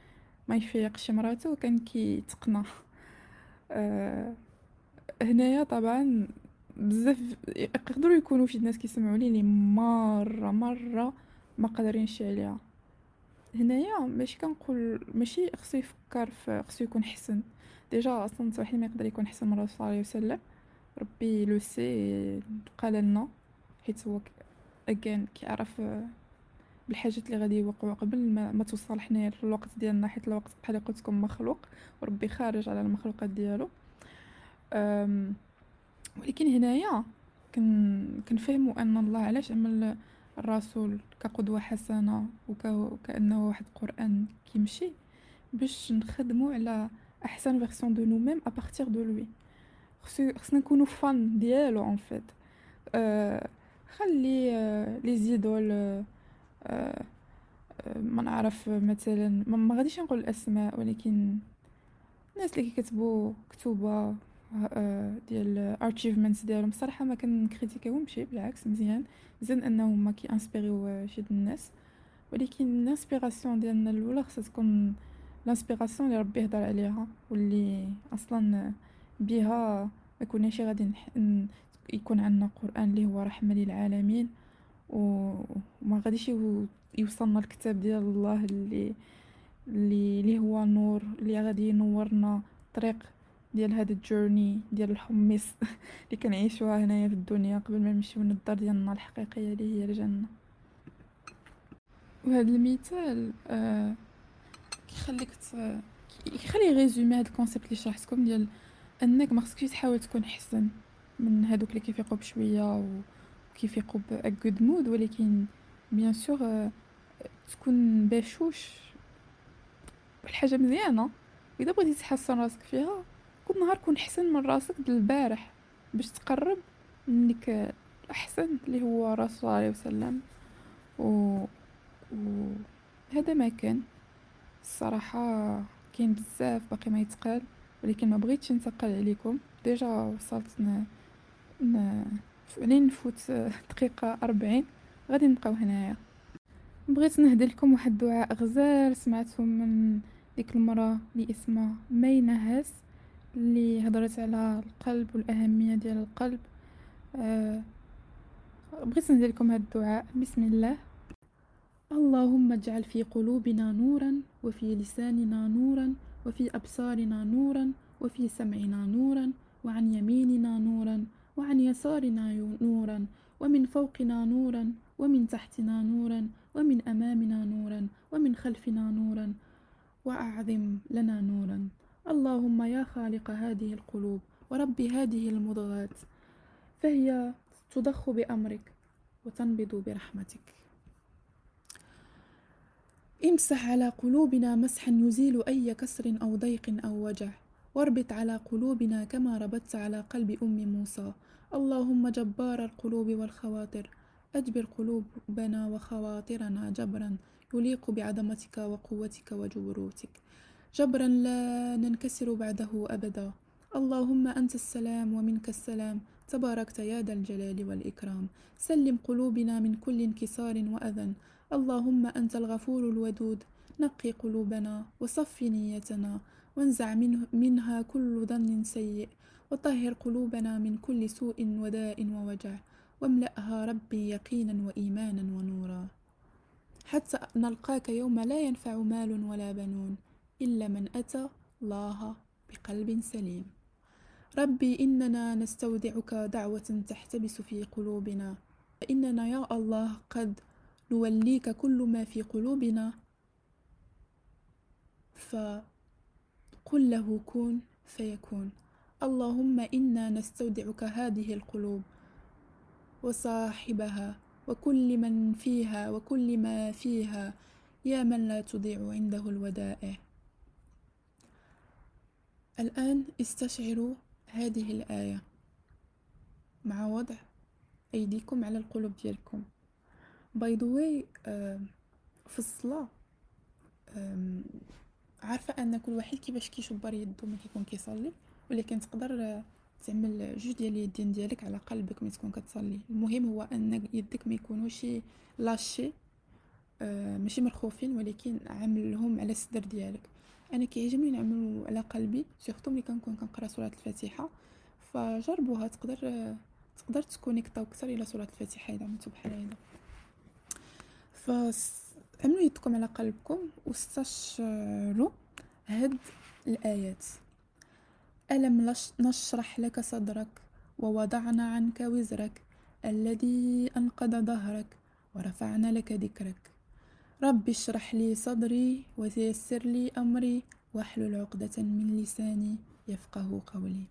ما يفيقش مراتو كان كيتقنى أه... هنايا طبعا بزاف يقدروا يكونوا شي ناس كيسمعوني لي مرة مرة ما قادرينش عليها. هنايا ماشي كنقول ماشي خصو يفكر في خصو يكون حسن. déjà أصلا واحد ما يقدر يكون حسن من الرسول صلى الله عليه وسلم. ربي aussi قال لنا حيت هو اجين كيعرف بالحاجات اللي غادي يوقعوا قبل ما, ما توصل حنايا الوقت ديالنا حيت الوقت بحال قلت لكم مخلوق وربي خارج على المخلوقات ديالو. ولكن هنايا كن كنفهموا أن الله علاش عمل الرسول كقدوة حسنة وكأنه واحد القرآن كيمشي باش نخدمو على أحسن version de nous-mêmes à partir de lui خصنا نكونو fans ديالو en fait أه خلي les idoles أه ما نعرف مثلا ما غاديش نقول الاسماء ولكن الناس اللي كيكتبوا كتوبه ديال achievements ديالهم صراحة ما كنكريتيكيهمش بالعكس مزيان. مزيان أنهم ما كي انسبيريو شي الناس. ولكن ال inspiration ديالنا الأولى خصها تكون الإنسبيراسيون اللي ربي هضر عليها واللي أصلا بها ما كناش غادي يكون عندنا قرآن اللي هو رحمة للعالمين. وما غاديش يوصلنا الكتاب ديال الله اللي اللي اللي هو نور اللي غادي ينورنا طريق ديال هاد الجورني ديال الحمص اللي كنعيشوها هنايا في الدنيا قبل ما نمشيو للدار ديالنا الحقيقية اللي هي الجنة. وهذا المثال آه كيخليك كيخلي résumer هاد ال concept اللي شرحتكم ديال أنك ما خصكش تحاول تكون احسن من هادوك اللي كيفيقوا بشوية وكيفيقوا ب good مود ولكن bien sûr تكون باشوش الحاجة مزيانة. إذا بغيتي تحسن راسك فيها كل نهار كون احسن من راسك البارح. باش تقرب منك الأحسن اللي هو رسول الله عليه وسلم. و... و... هذا ما كان. الصراحة كاين بزاف باقي ما يتقال. ولكن ما بغيتش نثقل عليكم. déjà وصلت ن... ن... علين نفوت دقيقة أربعين؟ غادي نبقاو هنايا. بغيت نهدي لكم واحد الدعاء غزال سمعته من ديك المرأة اللي اسمها مينا هاس اللي هضرت على القلب والأهمية ديال القلب. أه بغيت نهدي لكم هاد الدعاء. بسم الله. اللهم اجعل في قلوبنا نورا وفي لساننا نورا وفي أبصارنا نورا وفي سمعنا نورا وعن يميننا نورا. وعن يسارنا نورا ومن فوقنا نورا ومن تحتنا نورا ومن أمامنا نورا ومن خلفنا نورا وأعظم لنا نورا. اللهم يا خالق هذه القلوب ورب هذه المضغات فهي تضخ بأمرك وتنبض برحمتك. امسح على قلوبنا مسحا يزيل أي كسر أو ضيق أو وجع واربط على قلوبنا كما ربطت على قلب أم موسى. اللهم جبار القلوب والخواطر. أجبر قلوبنا وخواطرنا جبرا. يليق بعظمتك وقوتك وجبروتك. جبرا لا ننكسر بعده أبدا. اللهم أنت السلام ومنك السلام. تباركت يا ذا الجلال والإكرام. سلم قلوبنا من كل انكسار وأذى. اللهم أنت الغفور الودود. نقي قلوبنا وصف نيتنا. وانزع منه منها كل ظن سيء. وطهر قلوبنا من كل سوء وداء ووجع واملأها ربي يقينا وإيمانا ونورا. حتى نلقاك يوم لا ينفع مال ولا بنون إلا من أتى الله بقلب سليم. ربي إننا نستودعك دعوة تحتبس في قلوبنا فإننا يا الله قد نوليك كل ما في قلوبنا. فقل له كن فيكون. اللهم إنا نستودعك هذه القلوب وصاحبها وكل من فيها وكل ما فيها يا من لا تضيع عنده الودائع. الآن استشعروا هذه الآية مع وضع أيديكم على القلوب ديالكم. by the way في الصلاة عارفة أن كل واحد كيفاش كيشبر يدو ملي كيكون كيصلي؟ ولكن تقدر تعمل جوج ديال اليدين ديالك على قلبك ملي تكون كتصلي. المهم هو ان يدك ما يكونوش lâchés آه ماشي مرخوفين ولكن عاملهم على الصدر ديالك. أنا كيعجبني نعملو على قلبي surtout ملي كنكون كنقرا سورة الفاتحة فجربوها تقدر تقدر تكونيكطاو أكثر إلى سورة الفاتحة إذا عملتو بحال هذا فعملوا يدكم على قلبكم واستشعروا هاد الآيات. ألم نشرح لك صدرك ووضعنا عنك وزرك الذي أنقض ظهرك ورفعنا لك ذكرك. رب اشرح لي صدري ويسر لي أمري واحلل عقدة من لساني يفقه قولي.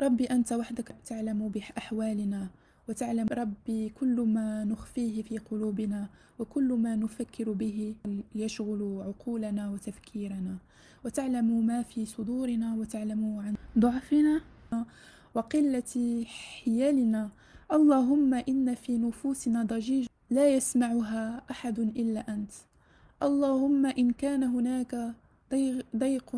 ربي أنت وحدك تعلم بأحوالنا وتعلم ربي كل ما نخفيه في قلوبنا وكل ما نفكر به يشغل عقولنا وتفكيرنا. وتعلم ما في صدورنا وتعلم عن ضعفنا وقلة حيالنا. اللهم إن في نفوسنا ضجيج لا يسمعها أحد إلا أنت. اللهم إن كان هناك ضيق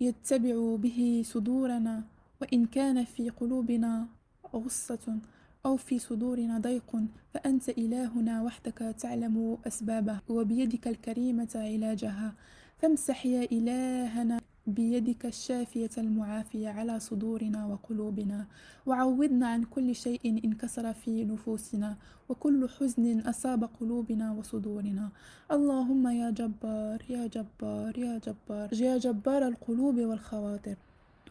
يتبع به صدورنا وإن كان في قلوبنا غصة أو في صدورنا ضيق فأنت إلهنا وحدك تعلم أسبابه وبيدك الكريمة علاجها. فامسح يا إلهنا بيدك الشافية المعافية على صدورنا وقلوبنا وعوضنا عن كل شيء انكسر في نفوسنا وكل حزن أصاب قلوبنا وصدورنا. اللهم يا جبار يا جبار يا جبار يا جبار القلوب والخواطر.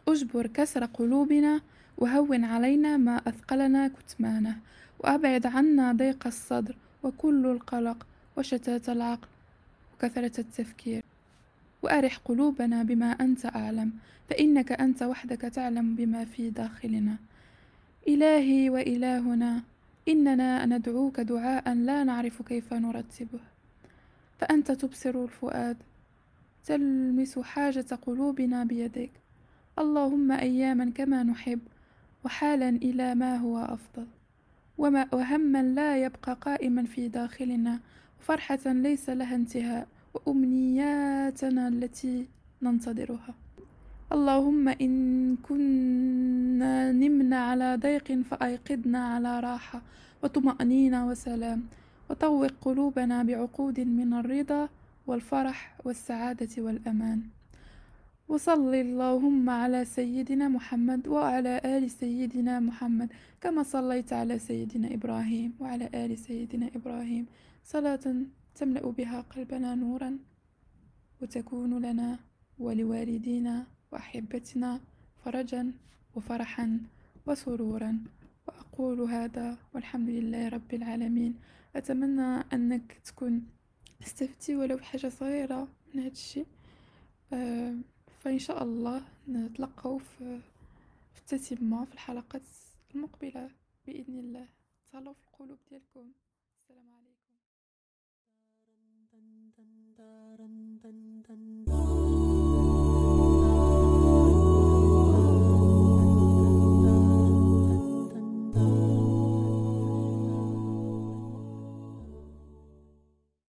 أجبر كسر قلوبنا وهون علينا ما أثقلنا كتمانه وأبعد عنا ضيق الصدر وكل القلق وشتات العقل وكثرة التفكير. وأرح قلوبنا بما أنت أعلم فإنك أنت وحدك تعلم بما في داخلنا. إلهي وإلهنا إننا ندعوك دعاء لا نعرف كيف نرتبه. فأنت تبصر الفؤاد تلمس حاجة قلوبنا بيدك اللهم أياما كما نحب وحالا إلى ما هو أفضل. وما وهما لا يبقى قائما في داخلنا وفرحة ليس لها انتهاء وأمنياتنا التي ننتظرها. اللهم إن كنا نمنا على ضيق فأيقظنا على راحة وطمأنينة وسلام. وطوق قلوبنا بعقود من الرضا والفرح والسعادة والأمان. وصل اللهم على سيدنا محمد وعلى آل سيدنا محمد كما صليت على سيدنا إبراهيم وعلى آل سيدنا إبراهيم. صلاة تملأ بها قلبنا نورا وتكون لنا ولوالدينا وأحبتنا فرجا وفرحا وسرورا. وأقول هذا والحمد لله رب العالمين. أتمنى أنك تكون استفدتي ولو بحاجة صغيرة من هذا الشيء. أه فإن شاء الله نتلقاو في في التتمة في الحلقات المقبلة بإذن الله. تهلاو في القلوب ديالكم. السلام عليكم.